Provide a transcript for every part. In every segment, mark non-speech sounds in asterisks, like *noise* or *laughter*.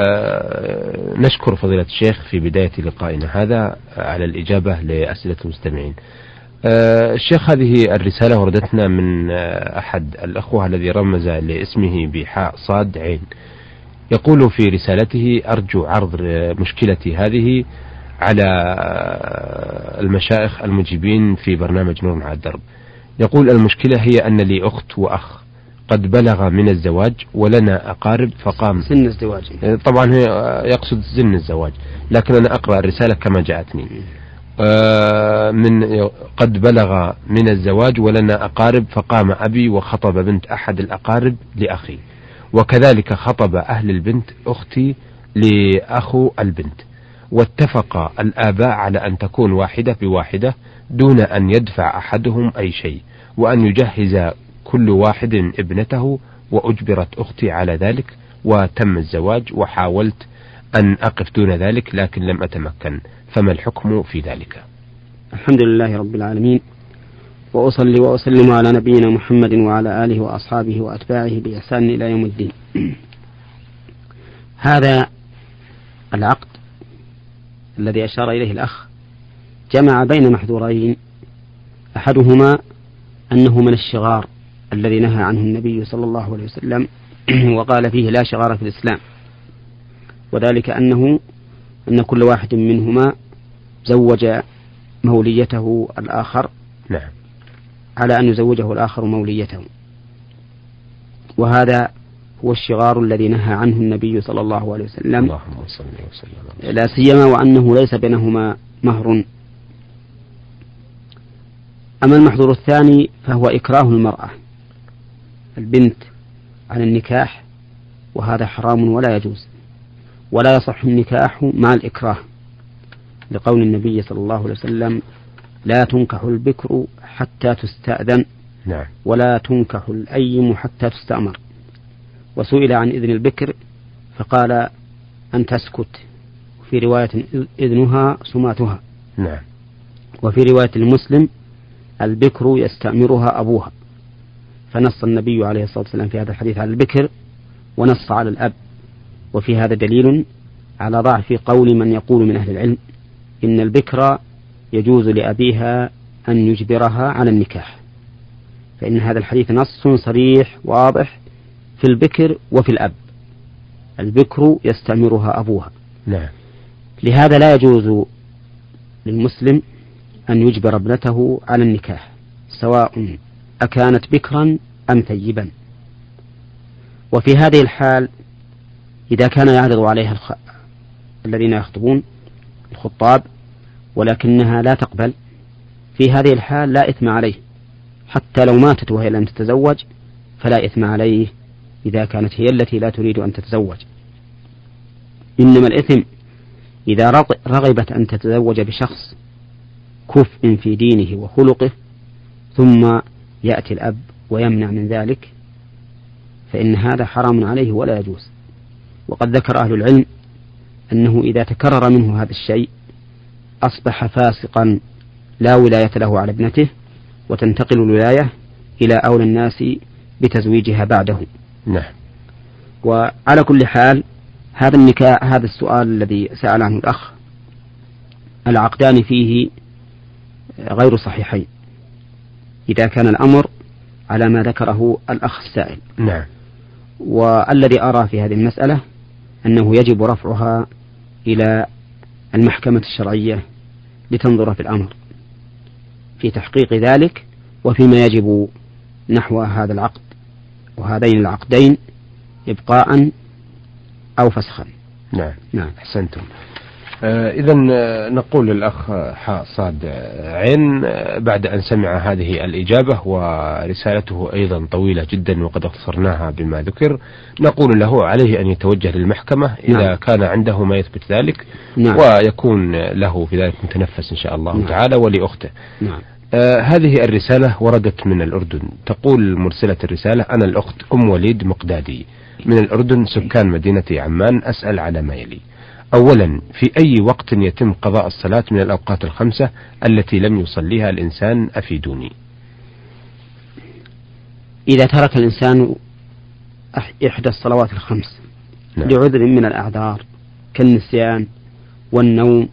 آه، نشكر فضيلة الشيخ في بداية لقائنا هذا على الإجابة لأسئلة المستمعين. آه، الشيخ هذه الرسالة وردتنا من آه، أحد الأخوة الذي رمز لاسمه بحاء صاد عين. يقول في رسالته أرجو عرض مشكلتي هذه على المشايخ المجيبين في برنامج نور على الدرب. يقول المشكلة هي أن لي أخت وأخ. قد بلغ من الزواج ولنا أقارب فقام. سن الزواج. طبعا يقصد سن الزواج. لكن أنا أقرأ الرسالة كما جاءتني. آه، من قد بلغ من الزواج ولنا أقارب فقام أبي وخطب بنت أحد الأقارب لأخي. وكذلك خطب أهل البنت أختي لأخو البنت. واتفق الآباء على أن تكون واحدة بواحدة دون أن يدفع أحدهم أي شيء. وأن يجهز كل واحد ابنته وأجبرت أختي على ذلك وتم الزواج وحاولت أن أقف دون ذلك لكن لم أتمكن. فما الحكم في ذلك؟ الحمد لله رب العالمين. وأصلي وأسلم على نبينا محمد وعلى آله وأصحابه وأتباعه بإحسان إلى يوم الدين. *clears throat* هذا العقد الذي أشار إليه الأخ جمع بين محذورين. أحدهما أنه من الشغار. الذي نهى عنه النبي صلى الله عليه وسلم *clears throat* وقال فيه لا شغار في الإسلام. وذلك أنه أن كل واحد منهما زوج موليته الآخر نعم. على أن يزوجه الآخر موليته. وهذا هو الشغار الذي نهى عنه النبي صلى الله عليه وسلم. اللهم صل وسلم. لا سيما وأنه ليس بينهما مهر. أما المحظور الثاني فهو إكراه المرأة. البنت على النكاح وهذا حرام ولا يجوز. ولا يصح النكاح مع الإكراه. لقول النبي صلى الله عليه وسلم لا تنكح البكر حتى تستأذن نعم. ولا تنكح الأيم حتى تستأمر. وسئل عن إذن البكر فقال أن تسكت. في رواية إذنها سماتها. نعم. وفي رواية المسلم البكر يستأمرها أبوها. فنص النبي عليه الصلاة والسلام في هذا الحديث على البكر ونص على الأب. وفي هذا دليل على ضعف قول من يقول من أهل العلم إن البكر يجوز لأبيها أن يجبرها على النكاح. فإن هذا الحديث نص صريح واضح في البكر وفي الأب. البكر يستأمرها أبوها. نعم. لهذا لا يجوز للمسلم أن يجبر ابنته على النكاح سواء أكانت بكرا أم ثيبا. وفي هذه الحال إذا كان يعرض عليها الخ... الذين يخطبون الخطاب ولكنها لا تقبل في هذه الحال لا إثم عليه. حتى لو ماتت وهي لم تتزوج فلا إثم عليه إذا كانت هي التي لا تريد أن تتزوج. إنما الإثم إذا رغبت أن تتزوج بشخص كفء في دينه وخلقه ثم يأتي الأب ويمنع من ذلك فإن هذا حرام عليه ولا يجوز. وقد ذكر أهل العلم أنه إذا تكرر منه هذا الشيء أصبح فاسقا لا ولاية له على ابنته وتنتقل الولاية إلى أولى الناس بتزويجها بعده. نعم. وعلى كل حال هذا النكاح هذا السؤال الذي سأل عنه الأخ العقدان فيه غير صحيحين. إذا كان الأمر على ما ذكره الأخ السائل. نعم. والذي أرى في هذه المسألة أنه يجب رفعها إلى المحكمة الشرعية لتنظر في الأمر. في تحقيق ذلك وفيما يجب نحو هذا العقد. وهذين العقدين إبقاء أو فسخا. نعم. نعم. أحسنتم. إذا آه، نقول للأخ صاد عين آه، بعد أن سمع هذه الإجابة ورسالته أيضا طويلة جدا وقد اختصرناها بما ذكر نقول له عليه أن يتوجه للمحكمة إذا نعم. كان عنده ما يثبت ذلك نعم. ويكون له في ذلك متنفس إن شاء الله نعم. تعالى ولأخته نعم. آه هذه الرسالة وردت من الأردن تقول مرسلة الرسالة أنا الأخت أم وليد مقدادي من الأردن سكان مدينة عمان أسأل على ما يلي أولا في أي وقت يتم قضاء الصلاة من الأوقات الخمسة التي لم يصليها الإنسان أفيدوني إذا ترك الإنسان إحدى الصلوات الخمس نعم. لعذر من الأعذار كالنسيان والنوم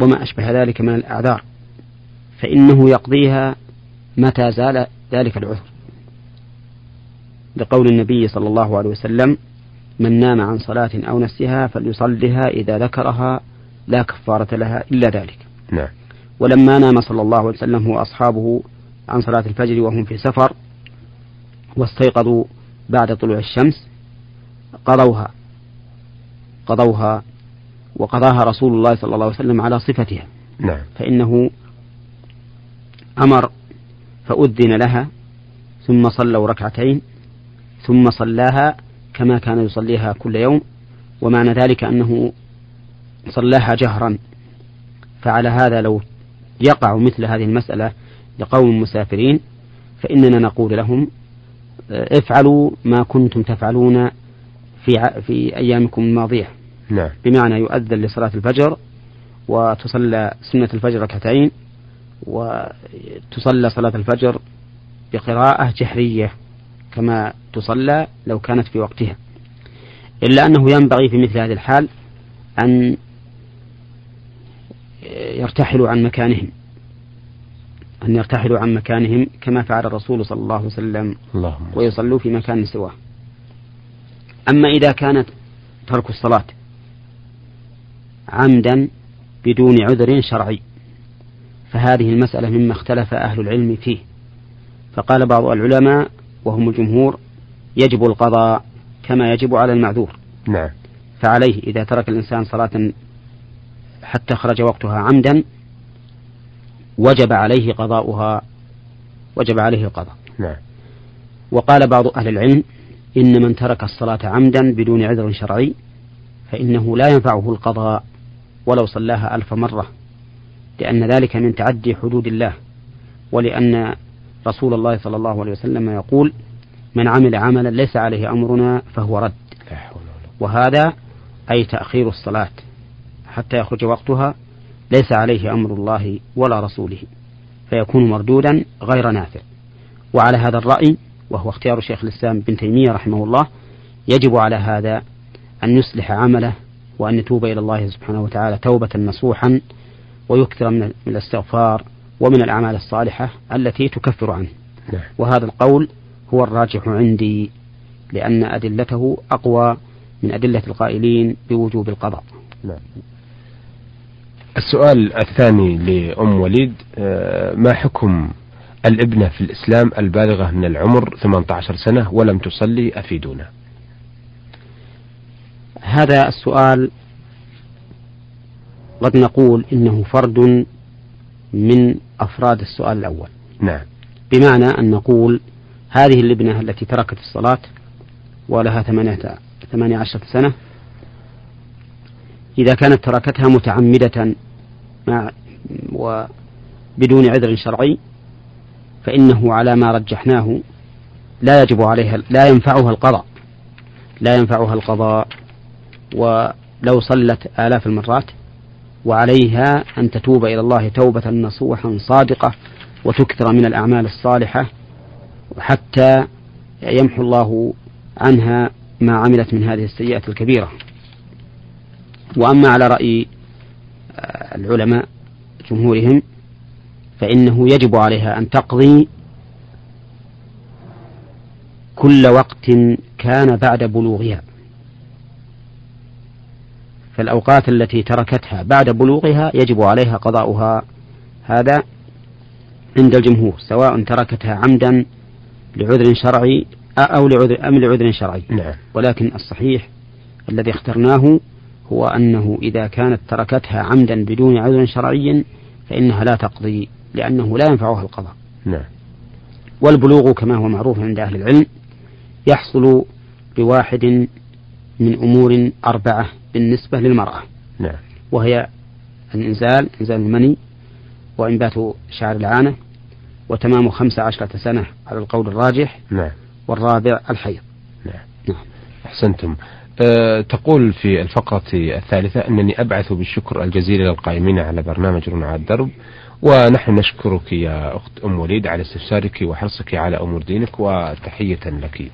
وما أشبه ذلك من الأعذار فإنه يقضيها متى زال ذلك العذر لقول النبي صلى الله عليه وسلم من نام عن صلاة أو نسيها فليصلها إذا ذكرها لا كفارة لها إلا ذلك. نعم. ولما نام صلى الله عليه وسلم هو أصحابه عن صلاة الفجر وهم في سفر واستيقظوا بعد طلوع الشمس قضوها قضوها وقضاها رسول الله صلى الله عليه وسلم على صفتها. نعم. فإنه أمر فأذن لها ثم صلوا ركعتين ثم صلاها كما كان يصليها كل يوم ومعنى ذلك أنه صلاها جهرا. فعلى هذا لو يقع مثل هذه المسألة لقوم مسافرين فإننا نقول لهم افعلوا ما كنتم تفعلون في في أيامكم الماضية. نعم. بمعنى يؤذن لصلاة الفجر وتصلى سنة الفجر ركعتين وتصلى صلاة الفجر بقراءة جهرية. كما تصلى لو كانت في وقتها. إلا أنه ينبغي في مثل هذه الحال أن يرتحلوا عن مكانهم. أن يرتحلوا عن مكانهم كما فعل الرسول صلى الله عليه وسلم اللهم ويصلوا في مكان سواه. أما إذا كانت ترك الصلاة عمدا بدون عذر شرعي فهذه المسألة مما اختلف أهل العلم فيه. فقال بعض العلماء وهم الجمهور يجب القضاء كما يجب على المعذور. نعم. فعليه إذا ترك الإنسان صلاة حتى خرج وقتها عمدا وجب عليه قضاؤها وجب عليه القضاء. نعم. وقال بعض أهل العلم إن من ترك الصلاة عمدا بدون عذر شرعي فإنه لا ينفعه القضاء ولو صلاها ألف مرة لأن ذلك من تعدي حدود الله ولأن رسول الله صلى الله عليه وسلم يقول من عمل عملا ليس عليه أمرنا فهو رد. وهذا أي تأخير الصلاة حتى يخرج وقتها ليس عليه أمر الله ولا رسوله فيكون مردودا غير نافع. وعلى هذا الرأي وهو اختيار شيخ الإسلام بن تيمية رحمه الله يجب على هذا أن يصلح عمله وأن يتوب إلى الله سبحانه وتعالى توبة نصوحا ويكثر من الاستغفار ومن الأعمال الصالحة التي تكفر عنه نعم. وهذا القول هو الراجح عندي لأن أدلته أقوى من أدلة القائلين بوجوب القضاء نعم. السؤال الثاني لأم وليد آه، ما حكم الابنة في الإسلام البالغة من العمر 18 سنة ولم تصلي أفيدونا هذا السؤال قد نقول إنه فرد من أفراد السؤال الأول. نعم. بمعنى أن نقول هذه الابنة التي تركت الصلاة ولها ثمانية عشرة سنة إذا كانت تركتها متعمدة مع وبدون عذر شرعي فإنه على ما رجحناه لا يجب عليها لا ينفعها القضاء. لا ينفعها القضاء ولو صلت آلاف المرات وعليها أن تتوب إلى الله توبة نصوحا صادقة وتكثر من الأعمال الصالحة حتى يمحو الله عنها ما عملت من هذه السيئة الكبيرة. وأما على رأي آه، العلماء جمهورهم فإنه يجب عليها أن تقضي كل وقت كان بعد بلوغها. فالأوقات التي تركتها بعد بلوغها يجب عليها قضاؤها هذا عند الجمهور سواء تركتها عمدا لعذر شرعي أو لعذر أم لعذر شرعي نعم. ولكن الصحيح الذي اخترناه هو أنه إذا كانت تركتها عمدا بدون عذر شرعي فإنها لا تقضي لأنه لا ينفعها القضاء نعم. والبلوغ كما هو معروف عند أهل العلم يحصل بواحد من أمور أربعة بالنسبة للمرأة نعم. وهي الإنزال إنزال المني وإنبات شعر العانة وتمام خمس عشرة سنة على القول الراجح نعم. والرابع الحيض نعم. نعم. أحسنتم أه تقول في الفقرة الثالثة أنني أبعث بالشكر الجزيل للقائمين على برنامج على الدرب ونحن نشكرك يا أخت أم وليد على استفسارك وحرصك على أمور دينك وتحية لك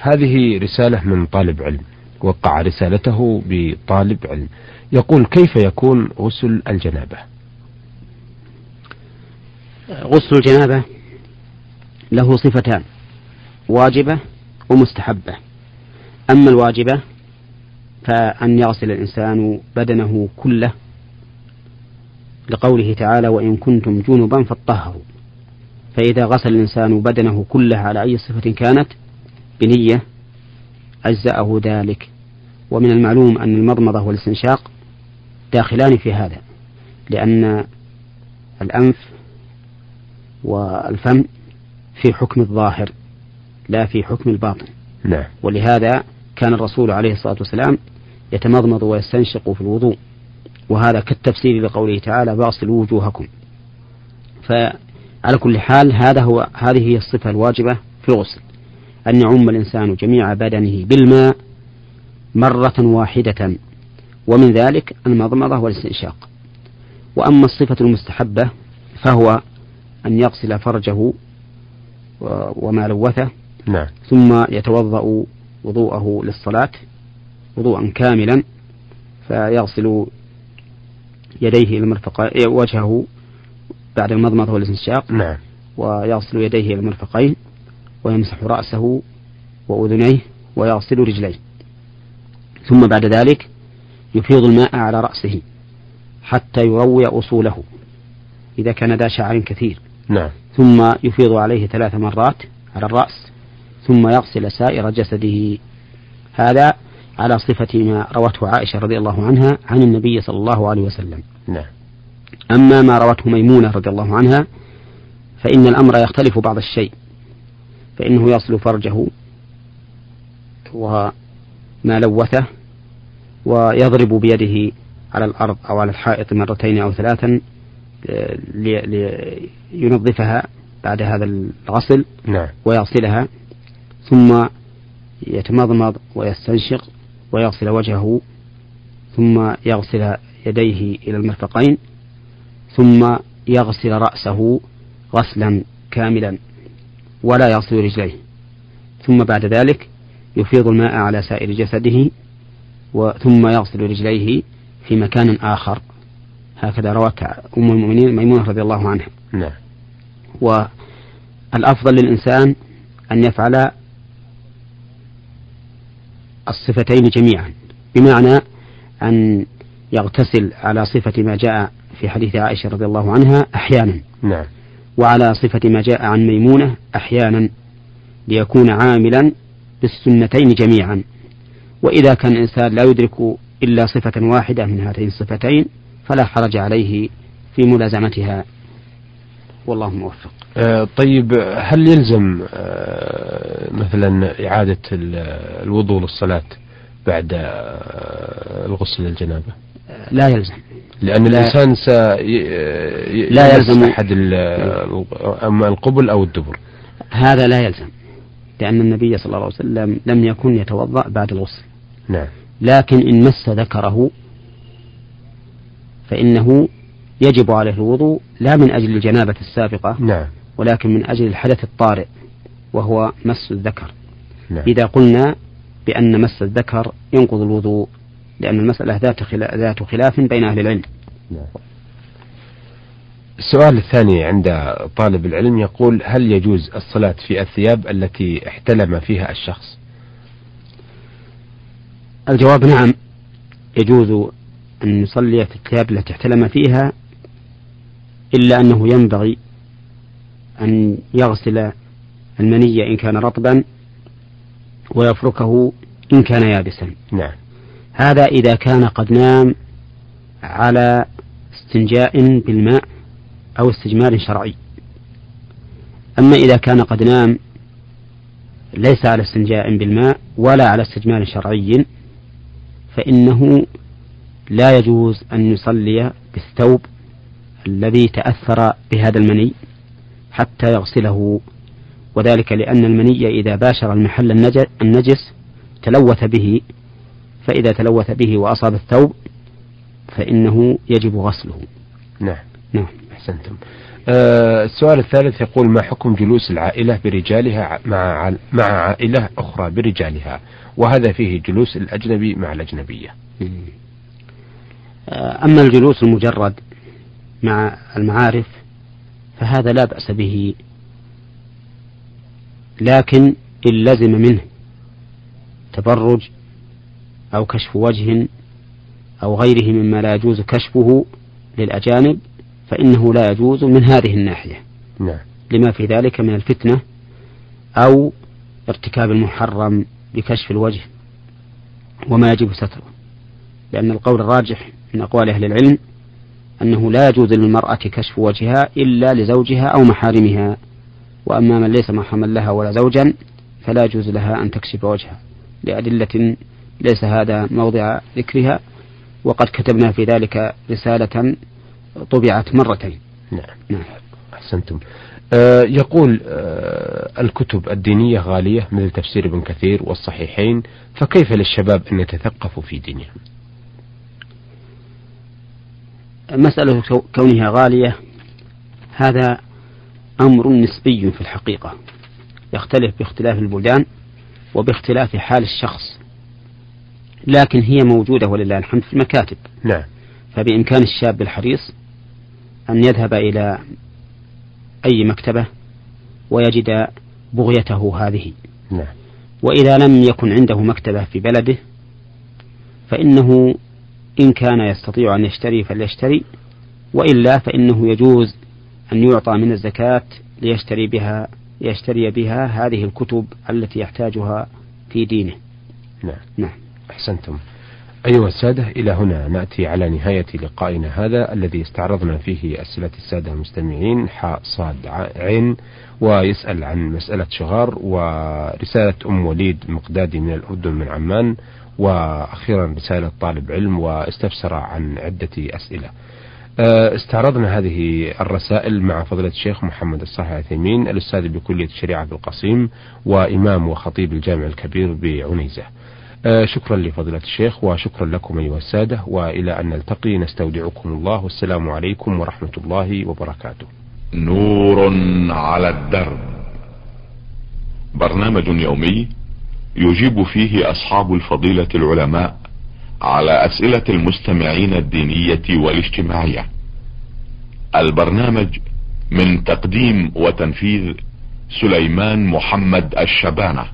هذه رسالة من طالب علم وقع رسالته بطالب علم. يقول كيف يكون غسل الجنابة؟ غسل الجنابة له صفتان واجبة ومستحبة. أما الواجبة فأن يغسل الإنسان بدنه كله لقوله تعالى وإن كنتم جنبا فاطهروا فإذا غسل الإنسان بدنه كله على أي صفة كانت؟ بنية. أجزأه ذلك. ومن المعلوم أن المضمضة والاستنشاق داخلان في هذا لأن الأنف والفم في حكم الظاهر لا في حكم الباطن. نعم. ولهذا كان الرسول عليه الصلاة والسلام يتمضمض ويستنشق في الوضوء وهذا كالتفسير لقوله تعالى فاغسلوا وجوهكم. فعلى كل حال هذا هو هذه هي الصفة الواجبة في الغسل أن يعم الإنسان جميع بدنه بالماء مرة واحدة ومن ذلك المضمضة والاستنشاق وأما الصفة المستحبة فهو أن يغسل فرجه وما لوثه نعم. ثم يتوضأ وضوءه للصلاة وضوءا كاملا فيغسل يديه إلى المرفقين وجهه بعد المضمضة والاستنشاق نعم. ويغسل يديه إلى المرفقين ويمسح رأسه وأذنيه ويغسل رجليه ثم بعد ذلك يفيض الماء على رأسه حتى يروي أصوله إذا كان ذا شعر كثير نعم. ثم يفيض عليه ثلاث مرات على الرأس ثم يغسل سائر جسده هذا على صفة ما روته عائشة رضي الله عنها عن النبي صلى الله عليه وسلم نعم. أما ما روته ميمونة رضي الله عنها فإن الأمر يختلف بعض الشيء فإنه يصل فرجه وما لوثه ويضرب بيده على الأرض أو على الحائط مرتين أو ثلاثا لينظفها بعد هذا الغسل نعم. ويغسلها ثم يتمضمض ويستنشق ويغسل وجهه ثم يغسل يديه إلى المرفقين ثم يغسل رأسه غسلا كاملا ولا يغسل رجليه ثم بعد ذلك يفيض الماء على سائر جسده ثم يغسل رجليه في مكان آخر. هكذا روت أم المؤمنين ميمونة رضي الله عنها. نعم. والأفضل للإنسان أن يفعل الصفتين جميعا بمعنى أن يغتسل على صفة ما جاء في حديث عائشة رضي الله عنها أحيانا. نعم. وعلى صفة ما جاء عن ميمونة أحيانا ليكون عاملا بالسنتين جميعا. وإذا كان الإنسان لا يدرك إلا صفة واحدة من هاتين الصفتين فلا حرج عليه في ملازمتها. والله موفق. آه طيب هل يلزم آه مثلا إعادة الوضوء للصلاة بعد آه الغسل للجنابة؟ لا يلزم. لأن لا. الإنسان س لا يلزم. أحد أما القبل أو الدبر. هذا لا يلزم. لأن النبي صلى الله عليه وسلم لم يكن يتوضأ بعد الغسل. نعم. لكن إن مس ذكره فإنه يجب عليه الوضوء لا من أجل الجنابة السابقة نعم. ولكن من أجل الحدث الطارئ وهو مس الذكر. نعم. إذا قلنا بأن مس الذكر ينقض الوضوء لأن المسألة ذات خلاف, ذات خلاف بين أهل العلم. نعم. السؤال الثاني عند طالب العلم يقول هل يجوز الصلاة في الثياب التي احتلم فيها الشخص؟ الجواب نعم يجوز أن يصلي في الثياب التي احتلم فيها إلا أنه ينبغي أن يغسل المني إن كان رطبا ويفركه إن كان يابسا. نعم. هذا إذا كان قد نام على استنجاء بالماء أو استجمار شرعي. أما إذا كان قد نام ليس على استنجاء بالماء ولا على استجمار شرعي فإنه لا يجوز أن يصلي بالثوب الذي تأثر بهذا المني حتى يغسله. وذلك لأن المني إذا باشر المحل النجس تلوث به فإذا تلوث به وأصاب الثوب فإنه يجب غسله. نعم. نعم. أحسنتم. آه السؤال الثالث يقول ما حكم جلوس العائلة برجالها مع مع عائلة أخرى برجالها؟ وهذا فيه جلوس الأجنبي مع الأجنبية. آه، أما الجلوس المجرد مع المعارف فهذا لا بأس به. لكن إن لزم منه تبرج أو كشف وجه أو غيره مما لا يجوز كشفه للأجانب فإنه لا يجوز من هذه الناحية. نعم. لما في ذلك من الفتنة أو ارتكاب المحرم بكشف الوجه وما يجب ستره. لأن القول الراجح من أقوال أهل العلم أنه لا يجوز للمرأة كشف وجهها إلا لزوجها أو محارمها. وأما من ليس محرما لها ولا زوجا فلا يجوز لها أن تكشف وجهها لأدلة ليس هذا موضع ذكرها. وقد كتبنا في ذلك رسالة طبعت مرتين. نعم, نعم. أحسنتم. آه يقول آه الكتب الدينية غالية مثل تفسير ابن كثير والصحيحين فكيف للشباب أن يتثقفوا في دينهم؟ مسألة كونها غالية هذا أمر نسبي في الحقيقة. يختلف باختلاف البلدان وباختلاف حال الشخص. لكن هي موجودة ولله الحمد في المكاتب. نعم. فبإمكان الشاب الحريص أن يذهب إلى أي مكتبة ويجد بغيته هذه نعم وإذا لم يكن عنده مكتبة في بلده فإنه إن كان يستطيع أن يشتري فليشتري وإلا فإنه يجوز أن يعطى من الزكاة ليشتري بها ليشتري بها هذه الكتب التي يحتاجها في دينه. نعم. نعم. أحسنتم. أيها السادة إلى هنا نأتي على نهاية لقائنا هذا الذي استعرضنا فيه أسئلة السادة المستمعين حاء صاد عين ويسأل عن مسألة شغار ورسالة أم وليد مقدادي من الأردن من عمان وأخيرا رسالة طالب علم واستفسر عن عدة أسئلة. آه، استعرضنا هذه الرسائل مع فضيلة الشيخ محمد الصالح العثيمين الأستاذ بكلية الشريعة في القصيم وإمام وخطيب الجامع الكبير بعنيزة. شكرا لفضيلة الشيخ وشكرا لكم أيها السادة وإلى أن نلتقي نستودعكم الله والسلام عليكم ورحمة الله وبركاته. نور على الدرب. برنامج يومي يجيب فيه أصحاب الفضيلة العلماء على أسئلة المستمعين الدينية والاجتماعية. البرنامج من تقديم وتنفيذ سليمان محمد الشبانة.